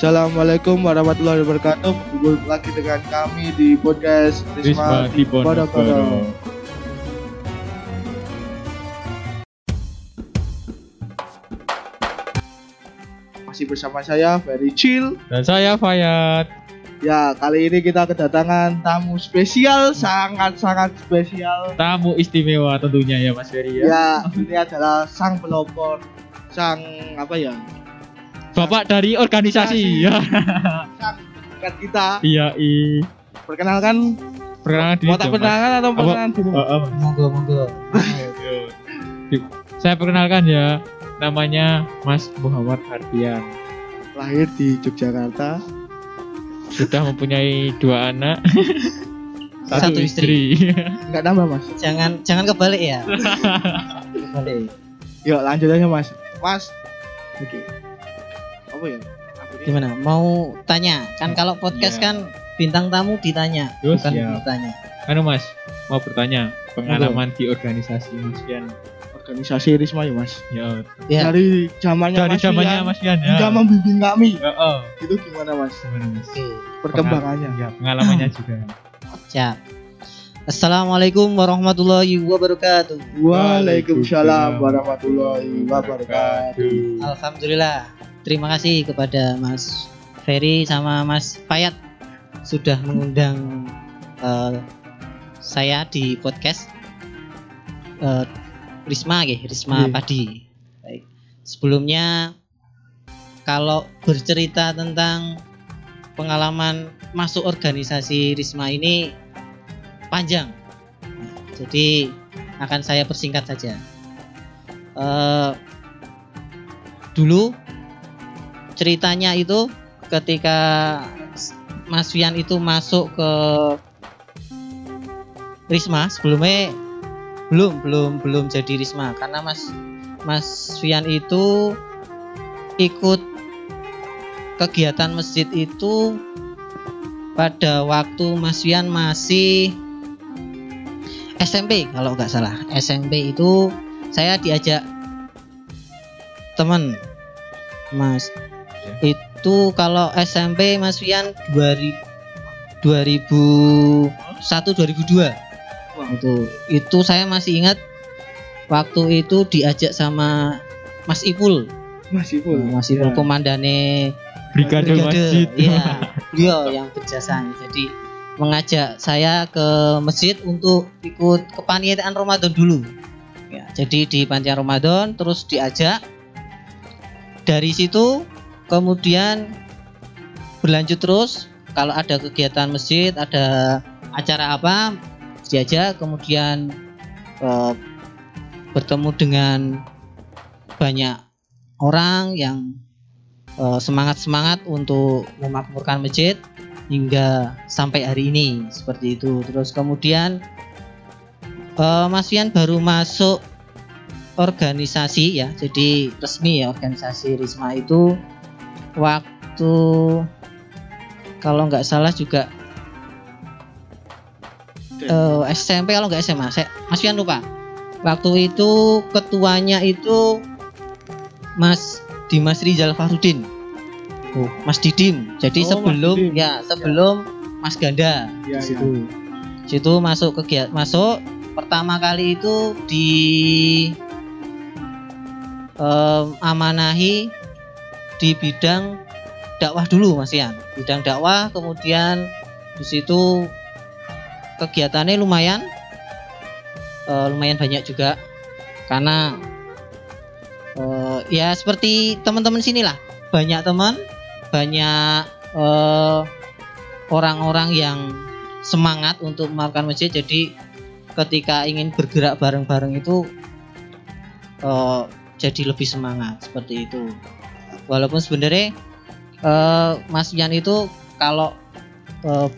Assalamualaikum warahmatullahi wabarakatuh. Bergabung lagi dengan kami di podcast Risma di Ponorogo. Masih bersama saya Very Chill. Dan saya Fayat. Ya, kali ini kita kedatangan tamu spesial, sangat-sangat spesial. Tamu istimewa tentunya ya Mas Ferry ya. Ya, ini adalah sang pelopor, sang apa ya? Bapak dari organisasi ya. Kita. Iya, i. Perkenalkan, Perkenalan diri mau tak perkenalkan atau perkenalan dulu? Oh, Monggo, monggo. Saya perkenalkan ya. Namanya Mas Muhammad Ardian. Lahir di Yogyakarta. Sudah mempunyai dua anak. Satu istri. Enggak nambah, Mas. Jangan jangan kebalik ya. kebalik. Yuk, lanjut aja, Mas. Mas. Oke. Apa ya? Gimana? Mau tanya? Kan kalau podcast Iya. kan bintang tamu ditanya, Yo, bukan siap. ditanya. Anu Mas, mau bertanya pengalaman di organisasi Mas Yan. organisasi Risma ya, Mas. Ya, Ya. Dari zamannya dari Mas zamannya Rian Mas Yan ya. hingga membimbing kami. Ya, oh. Itu gimana, Mas? Gimana Mas? Oke. Perkembangannya. Ya, pengalamannya juga. Siap. Assalamualaikum warahmatullahi wabarakatuh. Waalaikumsalam warahmatullahi wabarakatuh. Alhamdulillah. Terima kasih kepada Mas Ferry sama Mas Fayat sudah mengundang eh, saya di podcast eh, Risma ya, Risma Iya. Padi. Baik. Sebelumnya kalau bercerita tentang pengalaman masuk organisasi Risma ini panjang. Nah, jadi akan saya persingkat saja. Eh, dulu ceritanya itu ketika Mas Wian itu masuk ke Risma sebelumnya belum belum belum jadi Risma. Karena Mas Mas Wian itu ikut kegiatan masjid itu pada waktu Mas Wian masih SMP kalau nggak salah. SMP itu saya diajak teman Mas itu kalau SMP Mas Wian 2000 2001 2002 itu itu saya masih ingat waktu itu diajak sama Mas Ipul Mas Ipul. Mas Ipul Ya. komandane Brigade Masjid. Iya, beliau yang berjasa. Jadi mengajak saya ke masjid untuk ikut kepanitiaan Ramadan dulu. Ya, jadi di panitiaan Ramadan terus diajak. Dari situ kemudian berlanjut terus kalau ada kegiatan masjid, ada acara apa diajak kemudian eh, bertemu dengan banyak orang yang semangat semangat untuk memakmurkan masjid hingga sampai hari ini seperti itu. Terus kemudian eh, Mas Wian baru masuk organisasi ya jadi resmi ya organisasi Risma itu waktu kalau nggak salah juga eh, SMP kalau nggak SMA saya Mas Wian lupa. Waktu itu ketuanya itu Mas Dimas Rizal Farudin. Oh, Mas Didim. Jadi Oh, Mas sebelum Didim. ya sebelum Mas Ganda. Ya, ya. di situ. Situ masuk kegiatan masuk. Pertama kali itu di em, amanahi di bidang dakwah dulu Mas Ian. Bidang dakwah kemudian di situ kegiatannya lumayan eh, lumayan banyak juga. Karena eh, ya seperti teman-teman sini lah. Banyak teman banyak eh, orang-orang yang semangat untuk melakukan masjid. Jadi ketika ingin bergerak bareng-bareng itu eh, jadi lebih semangat. Seperti itu walaupun sebenarnya eh, Mas Yan itu kalau eh,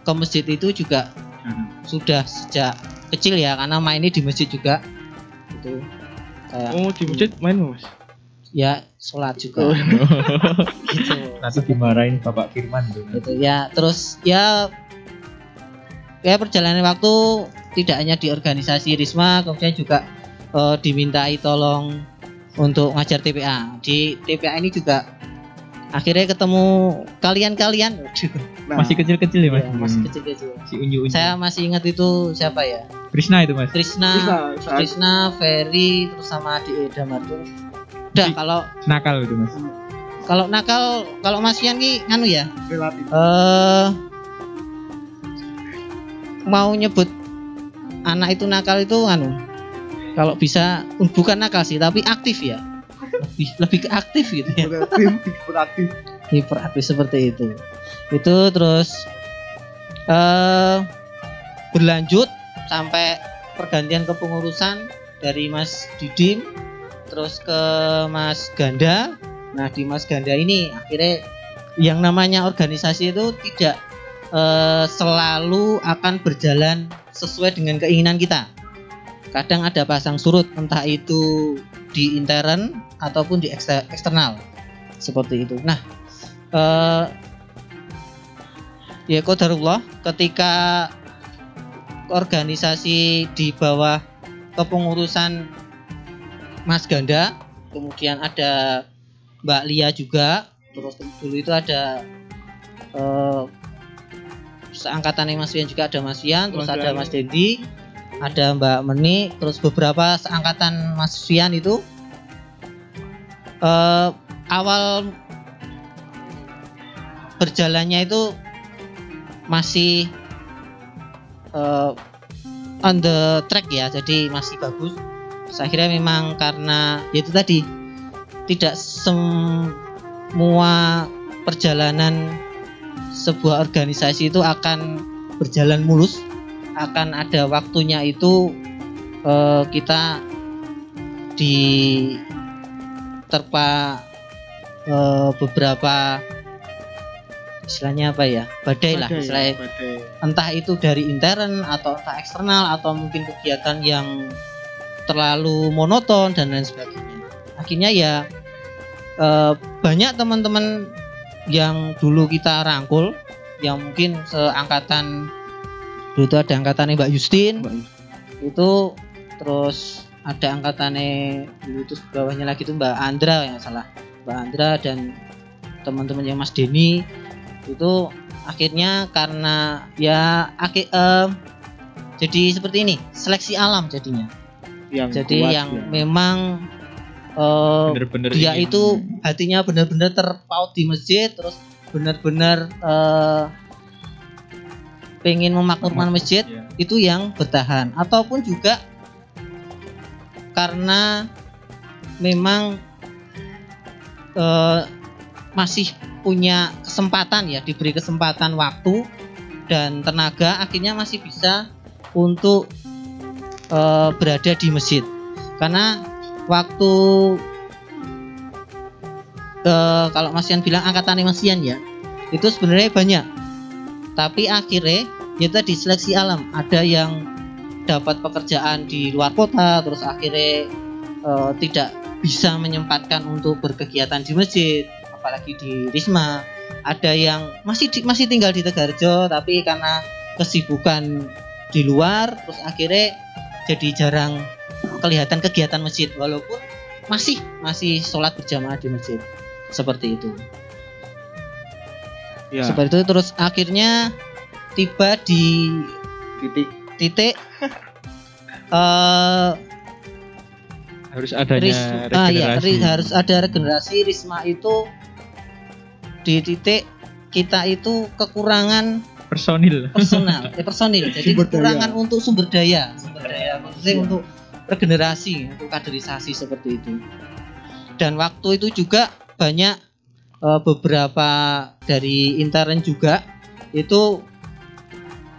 ke masjid itu juga sudah sejak kecil ya karena mainnya di masjid juga itu kayak Oh, di masjid main, Mas. ya sholat juga Oh. gitu Nanti dimarahin Bapak Firman tuh. gitu ya terus ya ya perjalanan waktu tidak hanya di organisasi Risma kemudian juga eh, dimintai tolong untuk ngajar TPA di TPA ini juga akhirnya ketemu kalian-kalian Nah, Masih kecil-kecil ya Mas. ya, masih kecil-kecil Si unyu-unyu. saya masih ingat itu siapa ya Krishna itu Mas. Krishna Krishna Ferry terus sama Adi Damardo udah Di- kalau Nakal itu Mas. kalau nakal kalau Mas Ian ki nganu ya relatif. eh mau nyebut anak itu nakal itu anu kalau bisa bukan nakal sih tapi aktif ya. Lebih lebih ke aktif gitu ya. Beraktif. hiperaktif seperti itu. Itu terus eh berlanjut sampai pergantian kepengurusan dari Mas Didim terus ke Mas Ganda. Nah di Mas Ganda ini akhirnya yang namanya organisasi itu tidak eh, selalu akan berjalan sesuai dengan keinginan kita kadang ada pasang surut entah itu di intern ataupun di ekster- eksternal. Seperti itu. Nah eh ya kodarullah ketika organisasi di bawah kepengurusan Mas Ganda kemudian ada Mbak Lia juga terus dulu itu ada eh seangkatan Mas Wian juga ada Mas Wian terus ada. Mas Dendi ada Mbak Meni terus beberapa seangkatan Mas Wian itu eh awal berjalannya itu masih eh, on the track ya jadi masih bagus. Terus akhirnya memang karena ya itu tadi tidak semua perjalanan sebuah organisasi itu akan berjalan mulus akan ada waktunya itu eh, kita di terpa eh, beberapa istilahnya apa ya badai lah istilahnya badai. entah itu dari intern atau entah eksternal atau mungkin kegiatan yang terlalu monoton dan lain sebagainya akhirnya ya eh, banyak teman-teman yang dulu kita rangkul yang mungkin seangkatan dulu itu ada angkatannya Mbak Justin. Mbak itu terus ada angkatannya dulu itu bawahnya lagi tuh Mbak Andra yang salah. Mbak Andra dan teman-temannya Mas Denny. Itu akhirnya karena ya akhir em, jadi seperti ini seleksi alam jadinya. Yang jadi kuat yang ya. memang eh, Bener-bener dia ingin- itu hatinya benar-benar terpaut di masjid terus benar-benar eh, pengen memakmurkan masjid Ya. itu yang bertahan. Ataupun juga karena memang eh, masih punya kesempatan ya diberi kesempatan waktu dan tenaga akhirnya masih bisa untuk eh, berada di masjid. Karena waktu eh, kalau Mas Ian bilang angkatan Mas Ian ya itu sebenarnya banyak tapi akhirnya ya tadi seleksi alam. Ada yang dapat pekerjaan di luar kota terus akhirnya eh, tidak bisa menyempatkan untuk berkegiatan di masjid apalagi di Risma. Ada yang masih di- masih tinggal di Tegarjo tapi karena kesibukan di luar terus akhirnya jadi jarang kelihatan kegiatan masjid. Walaupun masih masih sholat berjamaah di masjid. Seperti itu ya seperti itu terus akhirnya tiba di titik titik eh harus adanya Ris- ah, ya, regenerasi. ri- harus ada regenerasi Risma itu di titik kita itu kekurangan personil. personal eh, personil jadi Sumber daya. kekurangan untuk sumber daya sumber daya maksudnya untuk regenerasi untuk kaderisasi seperti itu dan waktu itu juga banyak eh, beberapa dari intern juga itu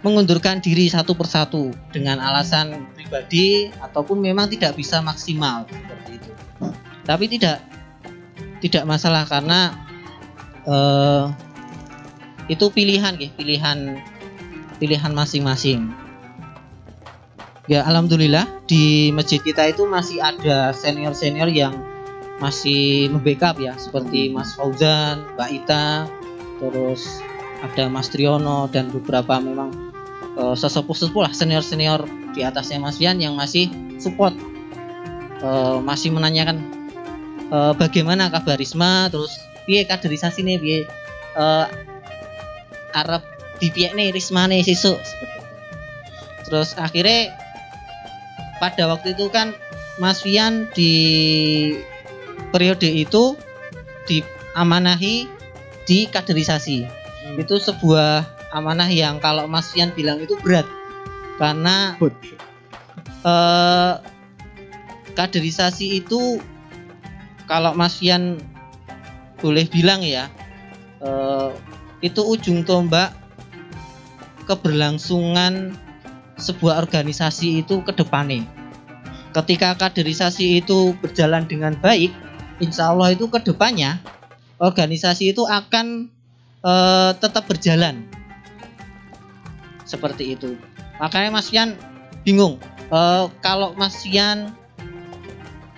mengundurkan diri satu persatu dengan alasan pribadi ataupun memang tidak bisa maksimal seperti itu. Tapi tidak tidak masalah karena eh, itu pilihan ya pilihan pilihan masing-masing. Ya alhamdulillah di masjid kita itu masih ada senior senior yang masih membackup ya seperti Mas Fauzan, Mbak Ita, terus ada Mas Triono dan beberapa memang eh, sesepuh-sesepuh lah senior-senior di atasnya Mas Fian yang masih support eh, masih menanyakan eh, bagaimana kabar Risma terus piye kaderisasi nih piye eh arep dipiekne rismane sesuk seperti itu. Terus akhirnya pada waktu itu kan Mas Fian di periode itu diamanahi di kaderisasi. Hmm. Itu sebuah amanah yang kalau Mas Fian bilang itu berat karena Good. eh kaderisasi itu kalau Mas Fian boleh bilang ya eh, itu ujung tombak keberlangsungan sebuah organisasi itu ke depannya. Ketika kaderisasi itu berjalan dengan baik, insya Allah itu ke depannya organisasi itu akan eh, tetap berjalan. Seperti itu. Makanya Mas Fian bingung Eh, kalau Mas Fian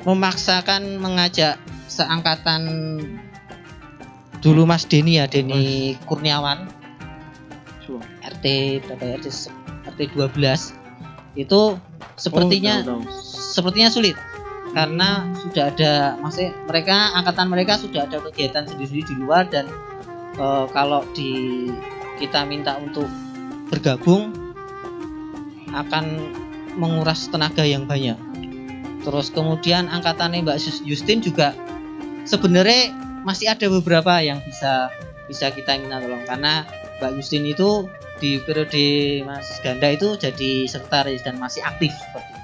memaksakan mengajak seangkatan dulu Mas Denny ya Denny Kurniawan. RT berapa RT RT 12 itu sepertinya Oh, tahu, tahu. sepertinya sulit karena sudah ada maksudnya mereka angkatan mereka sudah ada kegiatan sendiri di luar dan eh, kalau di kita minta untuk bergabung akan menguras tenaga yang banyak. Terus kemudian angkatannya Mbak Justin juga sebenarnya masih ada beberapa yang bisa bisa kita minta tolong karena Mbak Justin itu di periode Mas Ganda itu jadi sekretaris dan masih aktif seperti.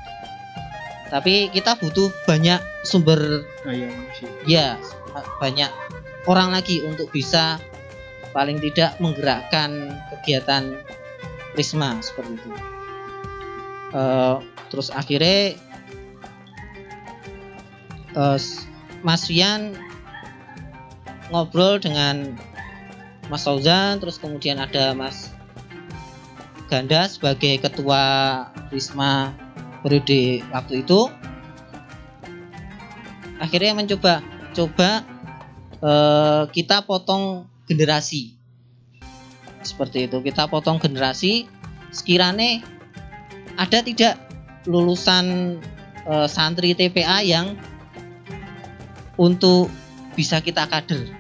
Tapi kita butuh banyak sumber Daya manusia. ya banyak orang lagi untuk bisa paling tidak menggerakkan kegiatan Risma seperti itu. Eh, terus akhirnya s- Mas Wian ngobrol dengan Mas Fauzan, terus kemudian ada Mas Ganda sebagai ketua Risma periode waktu itu. Akhirnya mencoba coba eh, kita potong generasi seperti itu kita potong generasi sekiranya ada tidak lulusan eh, santri TPA yang untuk bisa kita kader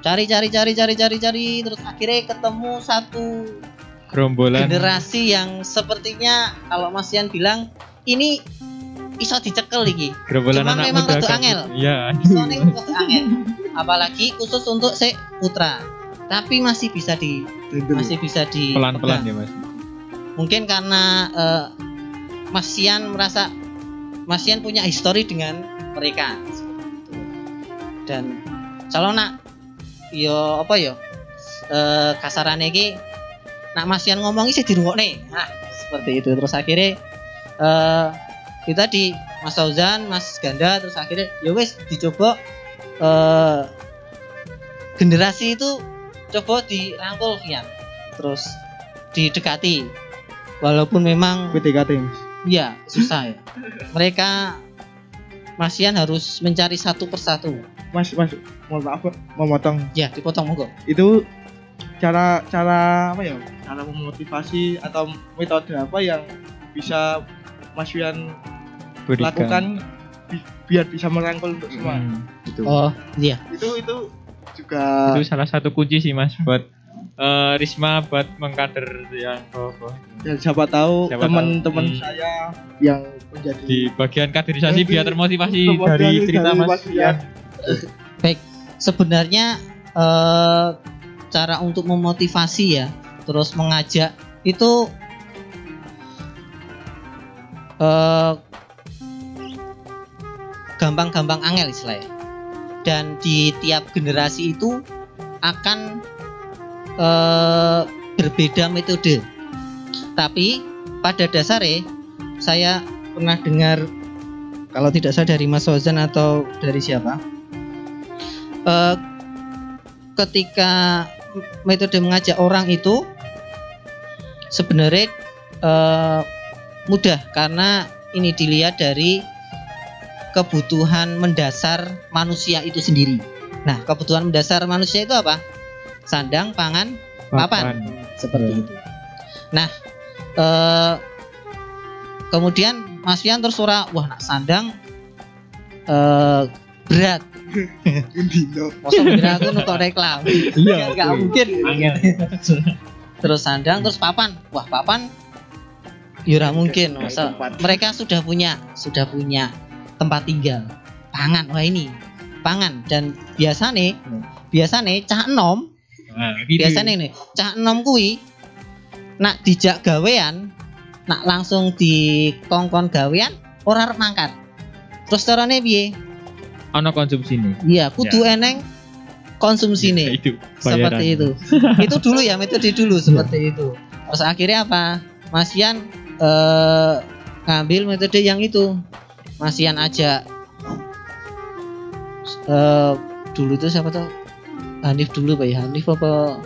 cari cari cari cari cari cari terus akhirnya ketemu satu gerombolan generasi yang sepertinya kalau Mas Ian bilang ini iso dicekel iki gerombolan Cuman anak memang muda rada kan. angel. Iya. Angin. Apalagi khusus untuk si putra. Tapi masih bisa di masih bisa di pelan-pelan ya mas Mungkin karena eh, Mas Sian merasa Mas Sian punya histori dengan mereka. Seperti itu. Dan kalau nak yo apa yo eh kasarannya iki nak Mas Sian ngomong sih dirungokne. Nah, seperti itu. Terus akhirnya eh kita di Mas Fauzan, Mas Ganda terus akhirnya ya wes dicoba eh generasi itu coba dirangkul Vian. Terus didekati. Walaupun memang PDKT mas. ya susah ya. Mereka Mas Ian harus mencari satu persatu. Mas mas mohon maaf memotong. Ya, dipotong monggo. Itu cara cara apa ya? Cara memotivasi atau metode apa yang bisa Mas Wian Berikan. lakukan bi- biar bisa merangkul untuk semua. Hmm, itu. Oh, iya. Itu itu juga itu salah satu kunci sih mas buat eh, Risma buat mengkader yang bawah dan siapa tahu teman-teman. Hmm. saya yang menjadi di bagian kaderisasi biar termotivasi dari cerita dari mas Mas Fian. Baik, sebenarnya eh, cara untuk memotivasi ya, terus mengajak itu eh, gampang-gampang angel istilahnya. Dan di tiap generasi itu akan eh, berbeda metode. Tapi pada dasarnya saya pernah dengar kalau tidak salah dari Mas Ozan atau dari siapa eh, ketika metode mengajak orang itu sebenarnya eh, mudah karena ini dilihat dari kebutuhan mendasar manusia itu sendiri. Nah, kebutuhan mendasar manusia itu apa? Sandang, pangan, papan. Seperti itu. Nah, eh, kemudian Mas Fian terus ora, wah nak sandang eh, berat. Masa aku nukok reklam. Iya, Enggak oke. mungkin. Terus sandang, terus papan. Wah, papan ya ora mungkin. Kayak Masa mereka sudah punya sudah punya tempat tinggal. Pangan, wah ini pangan dan biasa nih Hmm. biasa nih cah enom Nah, gitu. biasanya nih cah enom kui nak dijak gawean nak langsung di kongkon gawean ora arep mangkat terus carane piye ono konsumsi nih. iya kudu eneng konsumsi nih itu. seperti itu itu dulu ya metode dulu seperti itu terus akhirnya apa Mas Ian eh, ngambil metode yang itu Mas Ian ajak eh, dulu tuh siapa tuh Hanif dulu pak ya Hanif apa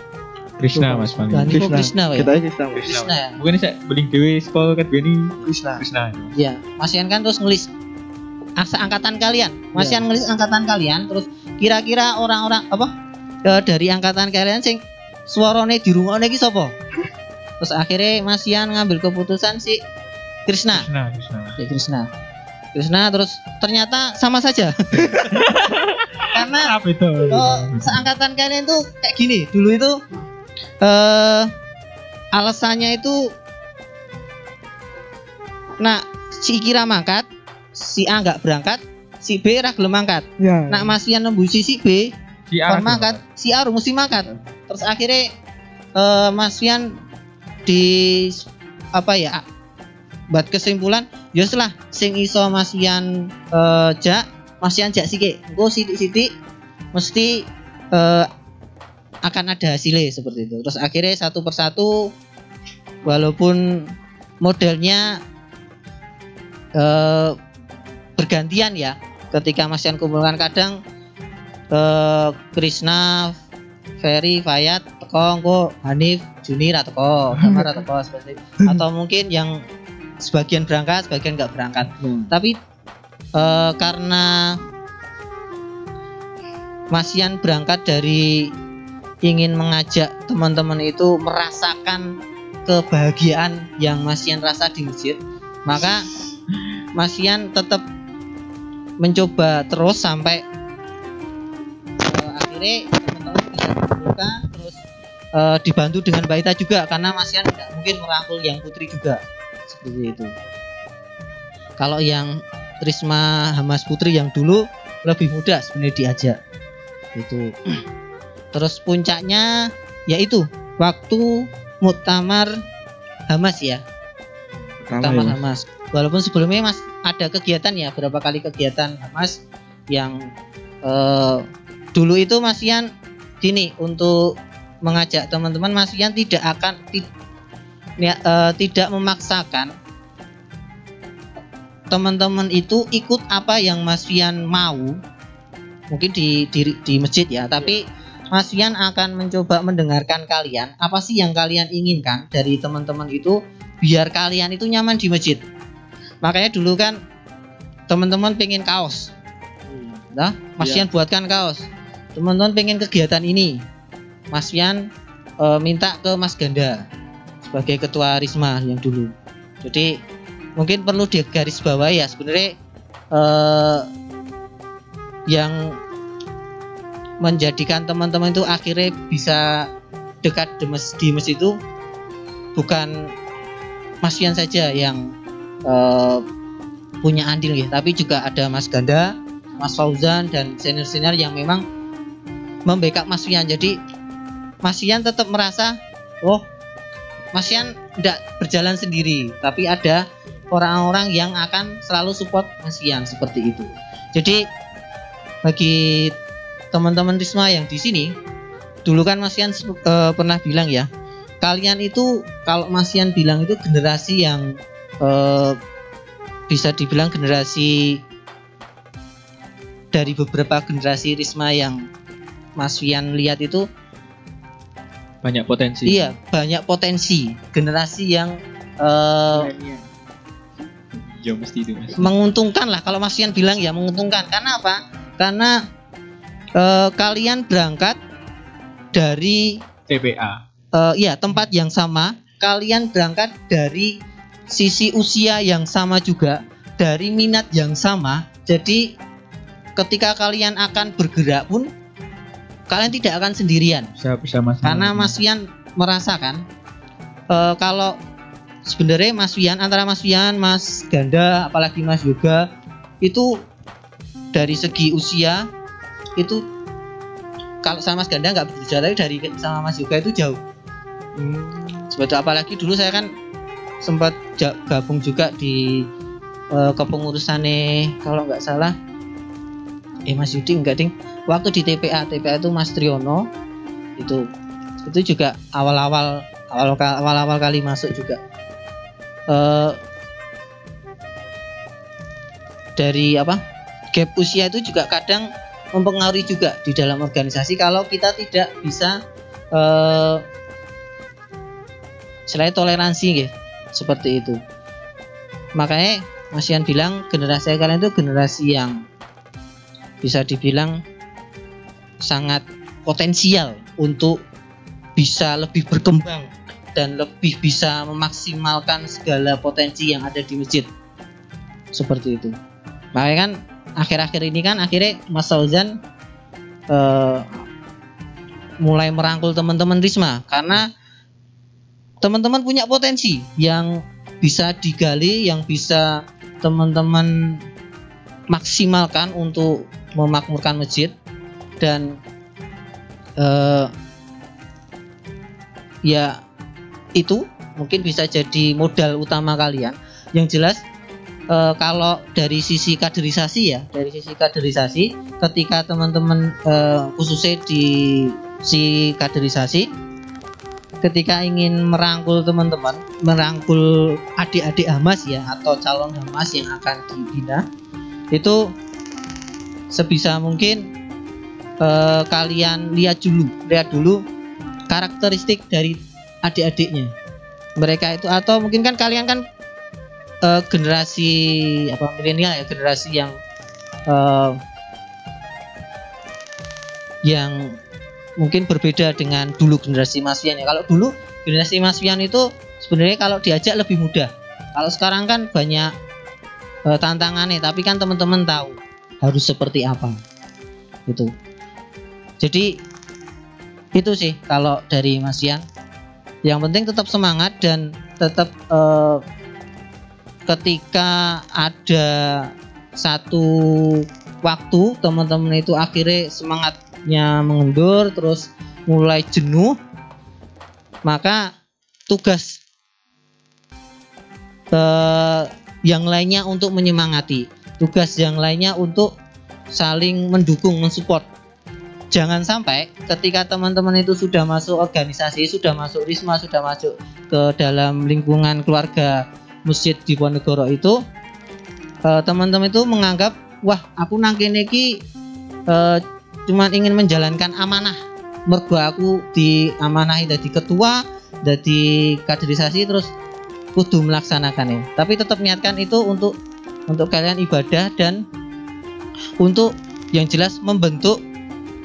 Krishna Mas paling. Hanif apa Krishna pak ya Kita Krishna. Krishna ya Mungkin saya beling dewe sekolah kat Beni Krishna. Krishna. Iya, Mas Ian kan terus ngelis asa angkatan kalian. Mas Iya. Ian ngelis angkatan kalian, terus kira-kira orang-orang apa eh, dari angkatan kalian sing suarane dirungokne iki sapa? Terus akhirnya Mas Ian ngambil keputusan si Krishna. Krishna, Krishna. Si Krishna. Krishna terus ternyata sama saja. Karena Apa itu? oh, seangkatan kalian tuh kayak gini. Dulu itu eh alasannya itu nah si kira mangkat, si A nggak berangkat, si B ra gelem mangkat. Ya. Nak Mas Ian nembusi si B, si A. mangkat, si A mesti mangkat. Terus akhirnya eh Mas Ian di apa ya buat kesimpulan ya lah sing iso Mas Ian eh, jak Mas Ian jak sike engko sidik-sidik mesti eh, akan ada hasilnya seperti itu. Terus akhirnya satu persatu walaupun modelnya eh, bergantian ya ketika Mas Ian kumpulkan kadang eh, Krishna Ferry Fayat teko engko Hanif Juni ra teko Damar ra teko seperti itu. atau mungkin yang sebagian berangkat sebagian nggak berangkat Hmm. tapi eh, karena Mas Ian berangkat dari ingin mengajak teman-teman itu merasakan kebahagiaan yang Mas Ian rasa di masjid maka Mas Ian tetap mencoba terus sampai eh, akhirnya teman-teman bisa kumpulkan eh, dibantu dengan Mbak Ita juga karena Mas Ian tidak mungkin merangkul yang putri juga. Seperti itu. Kalau yang Trisma Hamas Putri yang dulu lebih mudah sebenarnya diajak. Itu terus puncaknya yaitu waktu muktamar Hamas ya. Muktamar ya. Hamas. Walaupun sebelumnya Mas ada kegiatan ya berapa kali kegiatan Hamas yang eh, dulu itu Mas Ian gini untuk mengajak teman-teman Mas Ian tidak akan ti- ya, eh, tidak memaksakan teman-teman itu ikut apa yang Mas Fian mau. Mungkin di di, di masjid ya tapi Mas Fian akan mencoba mendengarkan kalian. Apa sih yang kalian inginkan dari teman-teman itu biar kalian itu nyaman di masjid? Makanya dulu kan teman-teman pengen kaos. Nah Mas Iya. Fian buatkan kaos. Teman-teman pengen kegiatan ini Mas Fian eh, minta ke Mas Ganda sebagai ketua Risma yang dulu. Jadi mungkin perlu digaris bawah ya sebenarnya eh, yang menjadikan teman-teman itu akhirnya bisa dekat di mes- di masjid itu bukan Mas Fian saja yang eh, punya andil ya tapi juga ada Mas Ganda Mas Fauzan dan senior-senior yang memang membackup Mas Fian jadi Mas Fian tetap merasa oh Mas Fian tidak berjalan sendiri. Tapi ada orang-orang yang akan selalu support Mas Fian seperti itu. Jadi bagi teman-teman Risma yang di sini dulu kan Mas Fian eh, pernah bilang ya kalian itu kalau Mas Fian bilang itu generasi yang eh, bisa dibilang generasi dari beberapa generasi Risma yang Mas Fian lihat itu Banyak potensi. iya banyak potensi generasi yang Milenial. Ya mesti itu Mas. menguntungkan lah kalau Mas Fian bilang ya menguntungkan karena apa karena eh, kalian berangkat dari TPA. eh, ya tempat yang sama kalian berangkat dari sisi usia yang sama juga dari minat yang sama jadi ketika kalian akan bergerak pun kalian tidak akan sendirian. Bisa bisa mas karena Mas Wian merasakan eh, kalau sebenarnya Mas Wian antara Mas Wian, Mas Ganda, apalagi Mas Yoga itu dari segi usia itu kalau sama Mas Ganda nggak begitu jauh tapi dari sama Mas Yoga itu jauh. Sebetulnya apalagi dulu saya kan sempat gabung juga di eh, kepengurusannya kalau nggak salah eh Mas Yudi enggak ding. Waktu di TPA TPA itu Mas Triono itu. Itu juga awal-awal awal awal-awal kali masuk juga. Eh dari apa? Gap usia itu juga kadang mempengaruhi juga di dalam organisasi kalau kita tidak bisa eh selain toleransi gitu seperti itu. Makanya Mas Ian bilang generasi kalian itu generasi yang bisa dibilang sangat potensial untuk bisa lebih berkembang dan lebih bisa memaksimalkan segala potensi yang ada di masjid. Seperti itu. Makanya kan akhir-akhir ini kan akhirnya Mas Fauzan eh, mulai merangkul teman-teman Risma. Karena teman-teman punya potensi yang bisa digali yang bisa teman-teman maksimalkan untuk memakmurkan masjid dan eh, ya itu mungkin bisa jadi modal utama kalian. Yang jelas eh, kalau dari sisi kaderisasi ya dari sisi kaderisasi ketika teman-teman eh, khususnya di si kaderisasi ketika ingin merangkul teman-teman merangkul adik-adik Hamas ya atau calon Hamas yang akan dibina itu sebisa mungkin eh, kalian lihat dulu lihat dulu karakteristik dari adik-adiknya. Mereka itu atau mungkin kan kalian kan eh, generasi apa milenial ya generasi yang eh, yang mungkin berbeda dengan dulu generasi Mas Wian ya. Kalau dulu generasi Mas Wian itu sebenarnya kalau diajak lebih mudah. Kalau sekarang kan banyak eh, tantangannya tapi kan teman-teman tahu harus seperti apa itu jadi itu sih kalau dari Mas Ian. Yang penting tetap semangat dan tetap eh, ketika ada satu waktu teman-teman itu akhirnya semangatnya mengendur terus mulai jenuh maka tugas eh, yang lainnya untuk menyemangati tugas yang lainnya untuk saling mendukung mensupport. Jangan sampai ketika teman-teman itu sudah masuk organisasi sudah masuk risma sudah masuk ke dalam lingkungan keluarga masjid di Ponegoro itu eh, teman-teman itu menganggap wah aku nang kene iki eh, cuman ingin menjalankan amanah. Mergo aku diamanahi jadi ketua jadi kaderisasi terus kudu melaksanakannya. Tapi tetap niatkan itu untuk untuk kalian ibadah dan untuk yang jelas membentuk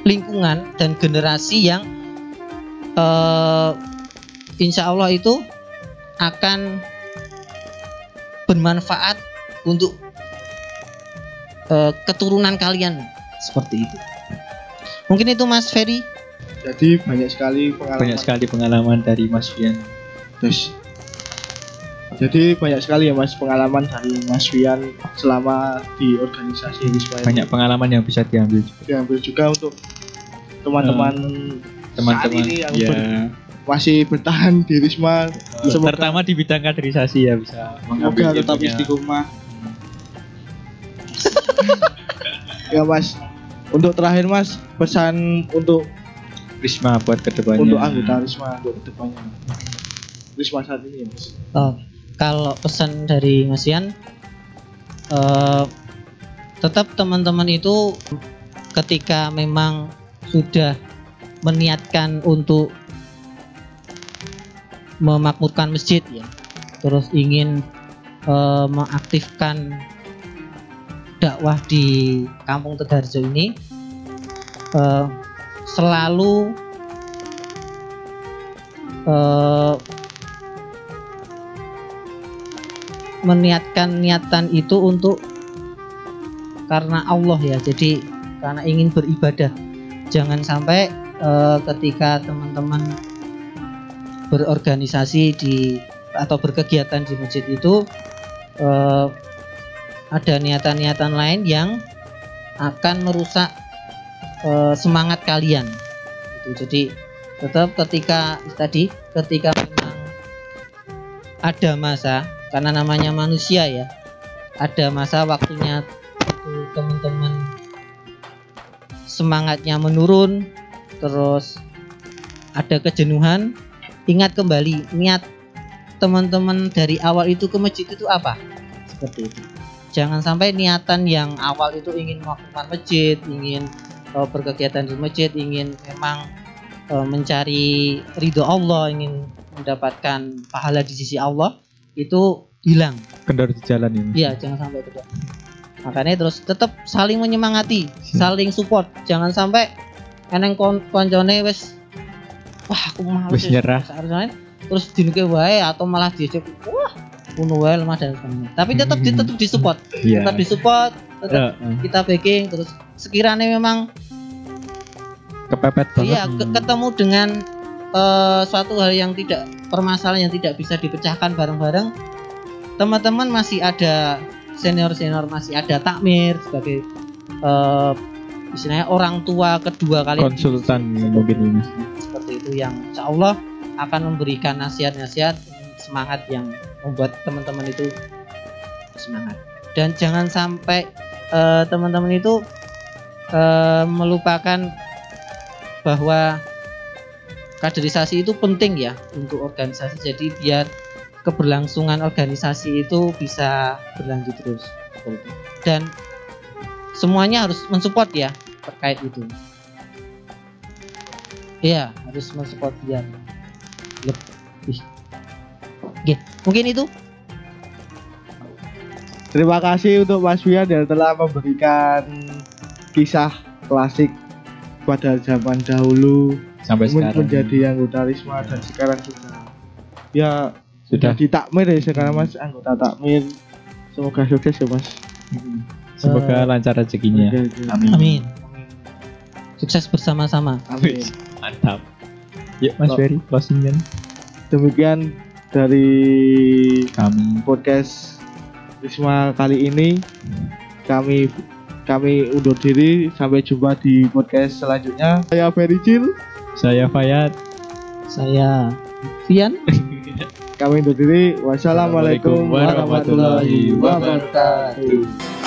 lingkungan dan generasi yang eh, insya Allah itu akan bermanfaat untuk eh, keturunan kalian seperti itu. Mungkin itu Mas Ferry. Jadi banyak sekali pengalaman. banyak sekali pengalaman dari Mas Wian Terus, jadi banyak sekali ya Mas pengalaman dari Mas Wian selama di organisasi Risma ini. banyak pengalaman yang bisa diambil juga. diambil juga untuk teman-teman teman-teman saat ini yang ya ber- masih bertahan di Risma. Semoga, terutama di bidang kaderisasi ya bisa mengambil semoga tetap istiqomah. Ya Mas. Untuk terakhir Mas pesan untuk Risma buat ke depannya. untuk anggota Risma untuk ke depannya. Risma saat ini ya Mas. Oh, kalau pesan dari Mas Ian, eh, tetap teman-teman itu ketika memang sudah meniatkan untuk memakmurkan masjid ya, terus ingin eh, mengaktifkan dakwah di Kampung Tegarjo ini, eh, selalu eh, meniatkan niatan itu untuk karena Allah ya. Jadi karena ingin beribadah. Jangan sampai eh, ketika teman-teman berorganisasi di atau berkegiatan di masjid itu eh, ada niatan-niatan lain yang akan merusak eh, semangat kalian. Itu jadi tetap ketika tadi ketika memang ada masa karena namanya manusia ya ada masa waktunya itu teman-teman. Semangatnya menurun terus ada kejenuhan. Ingat kembali niat teman-teman dari awal itu ke masjid itu apa? Seperti itu. Jangan sampai niatan yang awal itu ingin melakukan masjid ingin eh, berkegiatan di masjid ingin memang eh, mencari ridho Allah ingin mendapatkan pahala di sisi Allah itu hilang Kendor di jalan ini. Iya, jangan sampai itu. Dok. Makanya terus tetap saling menyemangati, saling support. Jangan sampai eneng kon koncone wis wah aku mau Wis nyerah. terus dinuke wae atau malah diajak wah kuno wae lemah dan sebagainya. Tapi tetap di, tetap disupport, Iya. tetap disupport, tetap Heeh. kita backing terus sekiranya memang Kepepet banget. iya ke- ketemu dengan eh, suatu hal yang tidak permasalahan yang tidak bisa dipecahkan bareng-bareng teman-teman masih ada senior-senior masih ada takmir sebagai eh, istilahnya orang tua kedua kali Konsultan mungkin ini. seperti itu yang insya Allah akan memberikan nasihat-nasihat semangat yang membuat teman-teman itu semangat dan jangan sampai eh, teman-teman itu eh, melupakan bahwa kaderisasi itu penting ya untuk organisasi jadi biar keberlangsungan organisasi itu bisa berlanjut terus dan semuanya harus mensupport ya terkait itu Iya, harus mensupport biar lebih. Oke, mungkin itu. Terima kasih untuk Mas Wian yang telah memberikan kisah klasik pada zaman dahulu Sampai men- sekarang. menjadi anggota Risma dan sekarang juga ya sudah. jadi takmir ya sekarang Mas anggota takmir. Semoga sukses ya Mas. Mm-mm. Semoga lancar rezekinya. Oke, oke. Amin. Amin. Sukses bersama-sama. Amin. Mantap. Yuk Mas Ferry closing kan Demikian dari kami. podcast Risma kali ini kami kami undur diri. Sampai jumpa di podcast selanjutnya. Saya Ferry Cil. Saya Fayat. Saya Vian. kami undur diri. Wassalamualaikum warahmatullahi wabarakatuh